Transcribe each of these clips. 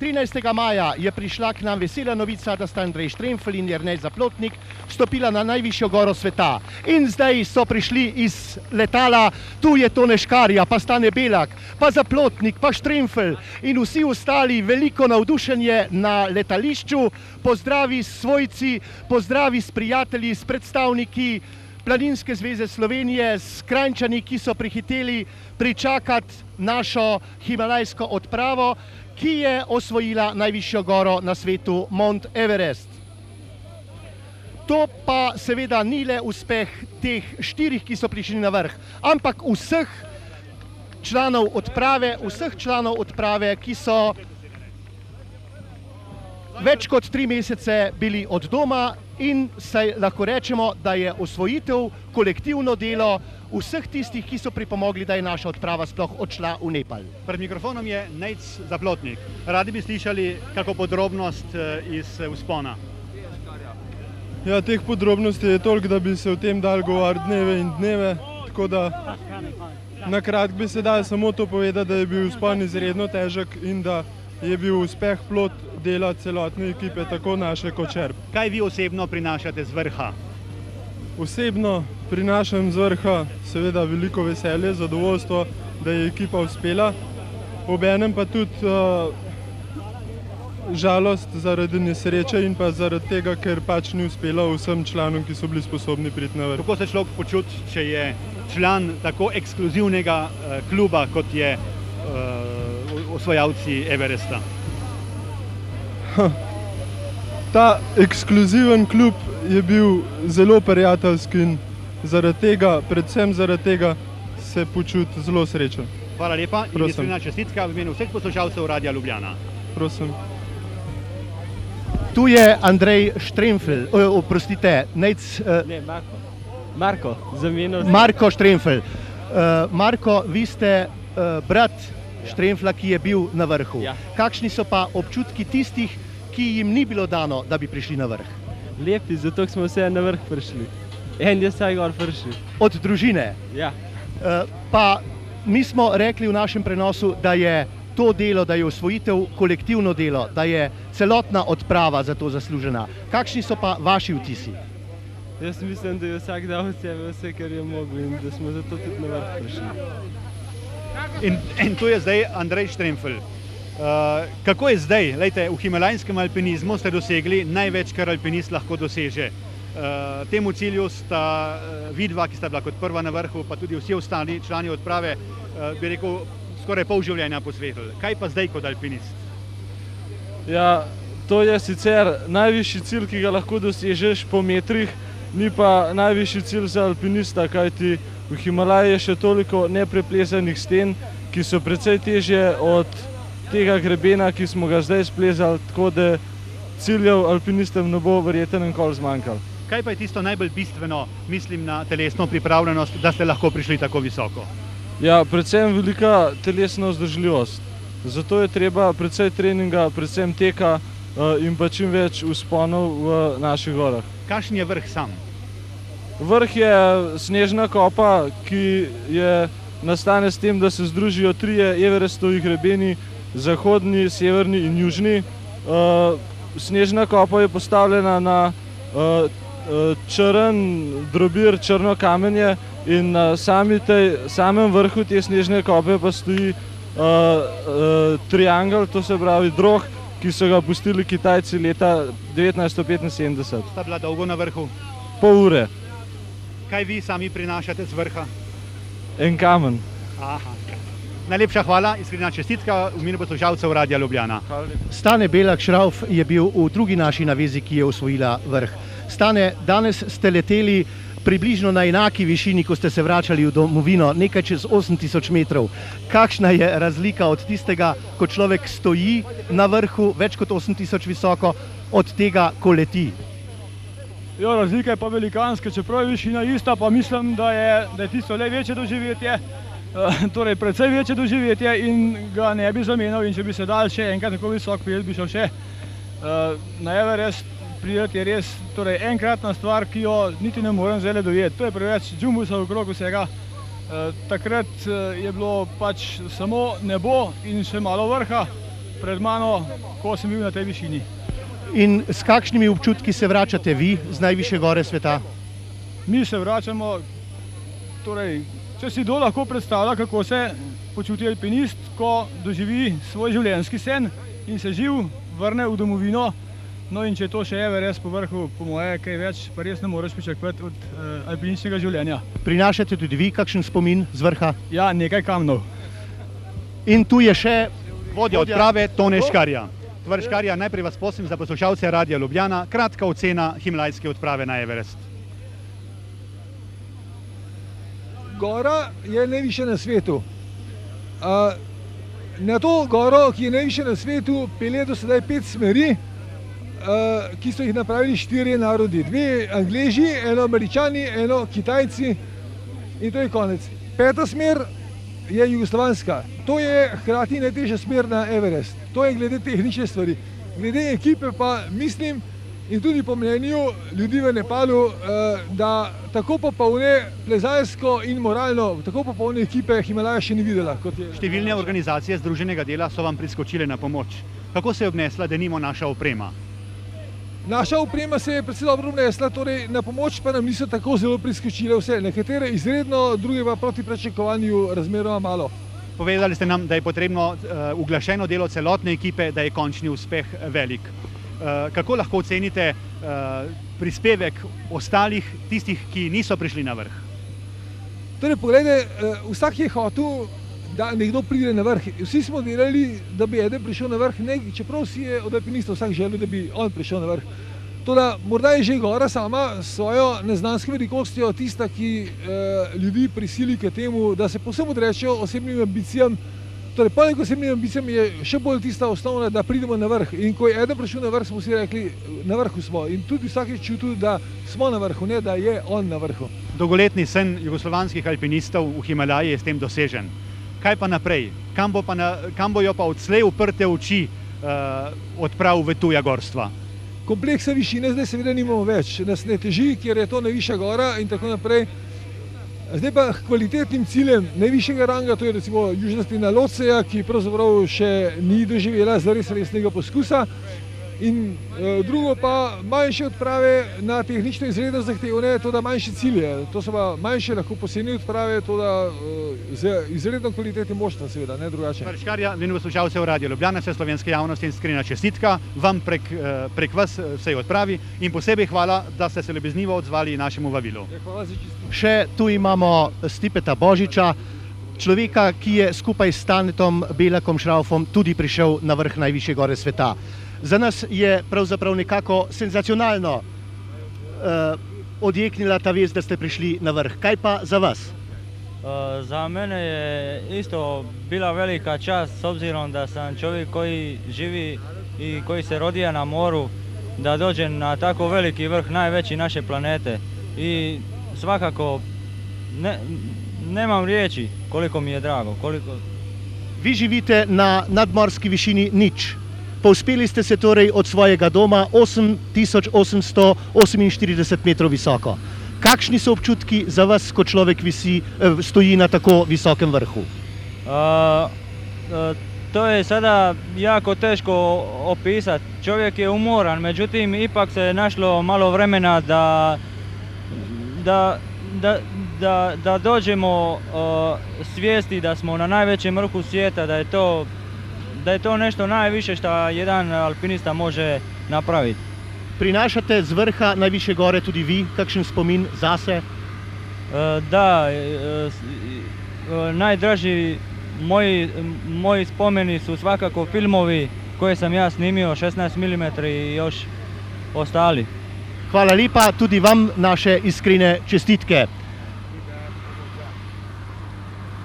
13. maja je prišla k nam vesela novica, da sta Andrej Štremfel in Jernej Zaplotnik stopila na najvišjo goro sveta. In zdaj so prišli iz letala, tu je to Neškarja, pa Stane Belak, pa Zaplotnik, pa Štremfel in vsi ostali veliko navdušenje na letališču. Pozdravi s svojci, pozdravi s prijatelji, s predstavniki Planinske zveze Slovenije, s krajčani, ki so prihiteli pričakati našo himalajsko odpravo, ki je osvojila najvišjo goro na svetu, Mont Everest. To pa seveda ni le uspeh teh štirih, ki so prišli na vrh, ampak vseh članov odprave, vseh članov odprave, ki so več kot tri mesece bili od doma in saj lahko rečemo, da je osvojitev kolektivno delo vseh tistih, ki so pripomogli, da je naša odprava sploh odšla v Nepal. Pred mikrofonom je Nejc Zaplotnik. Radi bi slišali kako podrobnost eh, iz uspona. Ja, teh podrobnosti je toliko, da bi se o tem dal govoriti dneve in dneve, tako da na kratko bi se dal samo to povedati, da je bil uspon izredno težek in da je bil uspeh plot dela celotne ekipe, tako naše kot črp. Kaj vi osebno prinašate z vrha? Osebno prinašam z vrha seveda veliko veselje, zadovoljstvo, da je ekipa uspela, obenem pa tudi uh, žalost zaradi nesreče in pa zaradi tega, ker pač ni uspela vsem članom, ki so bili sposobni priti na vrh. Kako se človek počuti, če je član tako ekskluzivnega uh, kluba, kot je uh, osvajalci Everesta? Ta ekskluziven klub je bil zelo prijateljski in zaradi tega, predvsem zaradi tega, se počuti zelo srečen. Hvala lepa in iskrena čestitka v imenu vseh poslušalcev Radia Ljubljana. Prosim. Tu je Andrej Štremfel, oprostite, Nejc, uh, Ne, Marko. Marko, zamenjal. Marko Štremfel. Uh, Marko, vi ste uh, brat Štremfla, ki je bil na vrhu. Ja. Kakšni so pa občutki tistih, ki jim ni bilo dano, da bi prišli na vrh? Lepi, zato smo vse na vrh prišli. En je vsaj gor prišel. Od družine. Ja. Uh, pa mi smo rekli v našem prenosu, da je to delo, da je osvojitev kolektivno delo, da je celotna odprava za to zaslužena. Kakšni so pa vaši vtisi? Jaz mislim, da je vsak dal od sebe vse, kar je mogel in da smo zato tudi na vrh prišli. In, in tu je zdaj Andrej Štremfel. Uh, kako je zdaj? Lejte, v himalajskem alpinizmu ste dosegli največ, kar alpinist lahko doseže. Uh, temu cilju sta uh, vidva, ki sta bila kot prva na vrhu, pa tudi vsi ostali člani odprave, uh, bi rekel, skoraj pol življenja posvetili. Kaj pa zdaj kot alpinist? Ja, to je sicer najvišji cilj, ki ga lahko dosežeš po metrih, ni pa najvišji cilj za alpinista, kajti v Himalaji je še toliko nepreplesanih sten, ki so precej težje od tega grebena, ki smo ga zdaj splezali, tako da ciljev alpinistom ne bo verjetno nikoli zmanjkalo. Kaj pa je tisto najbolj bistveno, mislim na telesno pripravljenost, da ste lahko prišli tako visoko? Ja, predvsem velika telesna vzdržljivost. Zato je treba predvsej treninga, predvsem teka eh, in pa čim več usponov v naših gorah. Kakšen je vrh sam? Vrh je snežna kopa, ki je nastane s tem, da se združijo trije Everestovi grebeni, zahodni, severni in južni. Uh, snežna kopa je postavljena na uh, črn drobir, črno kamenje in na sami tej, samem vrhu te snežne kope pa stoji uh, uh, triangel, to se pravi drog, ki so ga pustili Kitajci leta 1975. Sta bila dolgo na vrhu? Pol ure, Kaj vi sami prinašate z vrha? en kamen. Aha. Najlepša hvala, iskrena čestitka v imenu poslušalcev Radia Ljubljana. Stane Belak Šrauf je bil v drugi naši navezi, ki je osvojila vrh. Stane, danes ste leteli približno na enaki višini, ko ste se vračali v domovino, nekaj čez 8000 metrov. Kakšna je razlika od tistega, ko človek stoji na vrhu, več kot 8000 visoko, od tega, ko leti? Ja, razlika je pa velikanska, čeprav je višina ista, pa mislim, da je, da je tisto le večje doživetje, eh, torej precej večje doživetje in ga ne bi zamenjal in če bi se dal še enkrat tako visok pel, bi šel še. Eh, Na Everest prideti je res torej, enkratna stvar, ki jo niti ne morem zdaj dojeti. To je preveč džumbusa okrog vsega. Eh, Takrat je bilo pač samo nebo in še malo vrha. pred mano, ko sem bil na tej višini. In s kakšnimi občutki se vračate vi z najviše gore sveta? Mi se vračamo, torej, če si kdo lahko predstavlja, kako se počuti alpinist, ko doživi svoj življenjski sen in se živ vrne v domovino. No in če je to še Everest po vrhu, po moje, kaj več, pa res ne moreš pričakovati od uh, alpinističnega življenja. Prinašate tudi vi kakšen spomin z vrha? Ja, nekaj kamnov. In tu je še Vodja odprave Tone Škarja. Tovar Škarja, najprej vas prosim za poslušalce Radia Ljubljana, kratka ocena himalajske odprave na Everest. Gora je najvišja na svetu. Na to goro, ki je najvišja na svetu, pelje do sedaj pet smeri, ki so jih napravili štirje narodi. Dve Angleži, eno Američani, eno Kitajci in to je konec. Peta smer je jugoslovanska. To je hkrati najtežja smer na Everest. To je glede tehnične stvari. Glede ekipe pa mislim, in tudi po mnenju ljudi v Nepalu, eh, da tako popolne plezalsko in moralno, tako popolne ekipe Himalaja še ni videla. Številne organizacije združenega dela so vam priskočile na pomoč. Kako se je obnesla, da nimo naša oprema? Naša oprema se je predvsem dobro obnesla, torej na pomoč pa nam niso tako zelo priskočile vse. Nekatere izredno, druge pa proti pričakovanju razmeroma malo. Povedali ste nam, da je potrebno uh, uglašeno delo celotne ekipe, da je končni uspeh velik. Uh, kako lahko ocenite uh, prispevek ostalih, tistih, ki niso prišli na vrh? Torej, poglejte, eh, vsak je hotel, da nekdo pride na vrh. Vsi smo delali, da bi eden prišel na vrh, ne, čeprav si je od alpinistov vsak želel, da bi on prišel na vrh. Toda, morda je že gora sama s svojo neznansko velikostjo tista, ki eh, ljudi prisili k temu, da se posebno odrečejo osebnim ambicijam. Torej, poleg osebnim ambicijam je še bolj tista osnovna, da pridemo na vrh. In ko je eden prišel na vrh, smo si rekli, na vrhu smo. In tudi vsak je čutil, da smo na vrhu, ne da je on na vrhu. Dolgoletni sen jugoslovanskih alpinistov v Himalaji je s tem dosežen. Kaj pa naprej? Kam, bo pa na, kam bojo pa odslej uprte oči uh, odprav v tuja gorstva? Kompleksa višine zdaj seveda nimamo več, nas ne teži, ker je to najvišja gora in tako naprej. Zdaj pa kvalitetnim ciljem najvišjega ranga, to je recimo Južna stena Loceja, ki pravzaprav še ni doživela zares resnega poskusa. In eh, drugo pa manjše odprave na tehnično izredno zahtevne, to da manjše cilje. To so pa manjše, lahko posebne odprave, to da eh, z izredno kvalitetnim moštvom seveda, ne drugače. Škarja, in poslušalcev Radio Ljubljana, vse slovenske javnosti in skrina čestitka vam prek, eh, prek vas vsej odpravi in posebej hvala, da ste se ljubeznivo odzvali našemu vabilu. Ja, Hvala za čestitke. Še tu imamo Stipeta Božiča, človeka, ki je skupaj s Stanetom Belakom Šraufom tudi prišel na vrh najvišje gore sveta. Za nas je pravzaprav nekako senzacionalno uh, odjeknila ta vest, da ste prišli na vrh. Kaj pa za vas? Uh, Za mene je isto bila velika čast s obzirom da sam čovjek koji živi i koji se rodija na moru, da dođe na tako veliki vrh, najveći naše planete. I svakako ne, nemam riječi koliko mi je drago, koliko, Vi živite na nadmorski višini nič. Povzpeli ste se torej od svojega doma 8848 metrov visoko. Kakšni so občutki za vas, ko človek visi, eh, stoji na tako visokem vrhu? A, a, to je sada jako teško opisati. Čovjek je umoran, međutim ipak se je našlo malo vremena da, da, da, da, da dođemo a, svijesti da smo na najvećem vrhu svijeta, da je to, da je to nešto najviše što jedan alpinista može napraviti. Prinašate z vrha najviše gore tudi vi kakšen spomin zase? E, Da, e, e, najdraži moji, moji spomeni su svakako filmovi koje sam ja snimio 16 mm i još ostali. Hvala lepa tudi vam naše iskrene čestitke.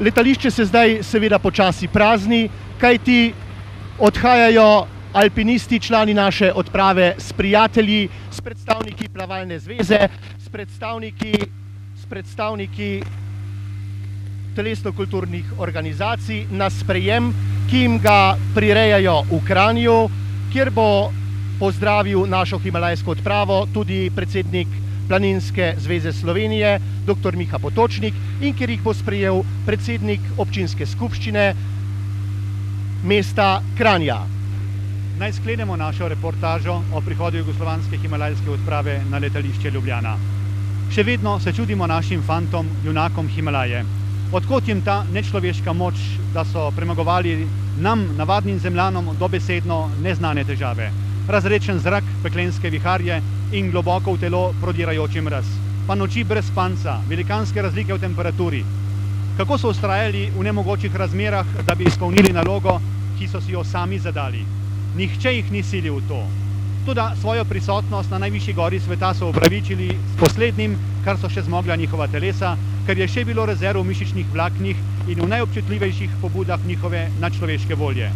Letališče se zdaj seveda počasi prazni, kajti odhajajo alpinisti, člani naše odprave s prijatelji, s predstavniki plavalne zveze, s predstavniki, s predstavniki telesno-kulturnih organizacij na sprejem, ki jim ga prirejajo v Kranju, kjer bo pozdravil našo himalajsko odpravo tudi predsednik Planinske zveze Slovenije, dr. Miha Potočnik, in kjer jih bo sprejel predsednik občinske skupščine mesta Kranja. naj sklenemo našo reportažo o prihodu jugoslovanske himalajske odprave na letališče Ljubljana. Še vedno se čudimo našim fantom, junakom Himalaje. Odkot jim ta nečloveška moč, da so premagovali nam, navadnim zemljanom, dobesedno neznane težave. Razrečen zrak, peklenske viharje in globoko v telo prodirajoči mraz. Pa noči brez spanca, velikanske razlike v temperaturi. Kako so ustrajali v nemogočih razmerah, da bi izpolnili nalogo, ki so si jo sami zadali. Nihče jih ni silil v to. Tudi svojo prisotnost na najvišji gori sveta so upravičili s poslednjim, kar so še zmogla njihova telesa, ker je še bilo rezerv v mišičnih vlaknih in v najobčutljivejših pobudah njihove nadčloveške volje.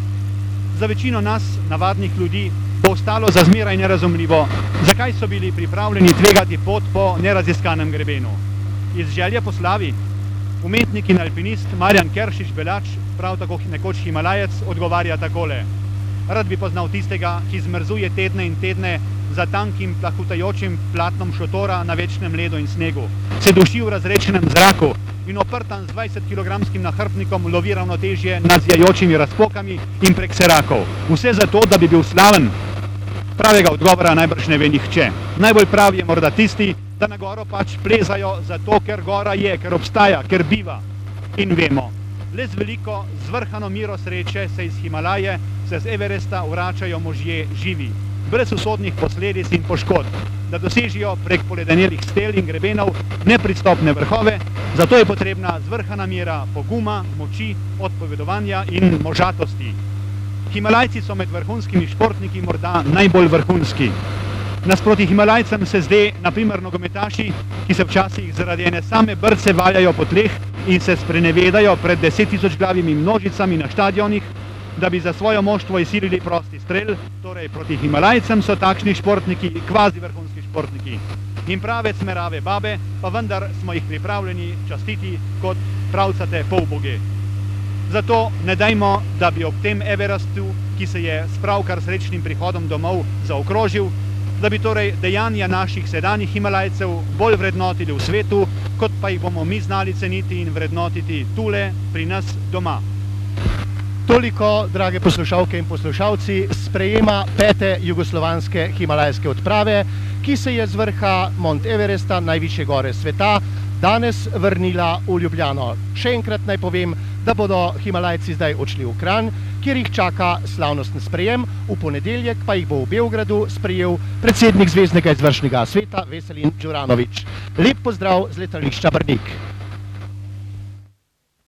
Za večino nas, navadnih ljudi, bo ostalo za zmeraj nerazumljivo, zakaj so bili pripravljeni tvegati pot po neraziskanem grebenu. Iz želje po slavi, umetnik in alpinist Marjan Keršič Belač, prav tako nekoč Himalajec, odgovarja takole. Rad bi poznal tistega, ki zmrzuje tedne in tedne za tankim plahutajočim platnom šotora na večnem ledu in snegu, se duši v razrečenem zraku in oprtan z 20-kilogramskim nahrbnikom lovi ravnotežje nad zjajočimi razpokami in prek serakov. Vse zato, da bi bil slaven. Pravega odgovora najbrž ne ve nihče. Najbolj pravi je morda tisti, da na goro pač plezajo zato, ker gora je, ker obstaja, ker biva. In vemo, le z veliko zvrhano miro sreče se iz Himalaje, se z Everesta vračajo možje živi, brez usodnih posledic in poškodb, da dosežijo prek poledenelih stel in grebenov nepristopne vrhove, zato je potrebna zvrhana mera poguma, moči, odpovedovanja in možatosti. Himalajci so med vrhunskimi športniki morda najbolj vrhunski. Nasproti Himalajcem se zde, naprimer, nogometaši, ki se včasih zaradi ene same brce valjajo po tleh in se sprenevedajo pred deset tisoč glavimi množicami na stadionih, da bi za svojo moštvo izsilili prosti strel, torej proti Himalajcem so takšni športniki, kvazi vrhunski športniki. In prave smerave babe, pa vendar smo jih pripravljeni častiti kot pravcate polboge. Zato ne dajmo, da bi ob tem Everestu, ki se je s pravkar srečnim prihodom domov zaokrožil, da bi torej dejanja naših sedanjih Himalajcev bolj vrednotili v svetu, kot pa jih bomo mi znali ceniti in vrednotiti tule pri nas doma. Toliko, drage poslušalke in poslušalci, sprejema pete jugoslovanske himalajske odprave, ki se je z vrha Mont Everesta, najvišje gore sveta, danes vrnila v Ljubljano. Še enkrat naj povem, da bodo himalajci zdaj odšli v Kranj, kjer jih čaka slavnosten sprejem, v ponedeljek pa jih bo v Beogradu sprejel predsednik Zvezdnega izvršnega sveta Veselin Đuranović. Lep pozdrav z letališča Brnik.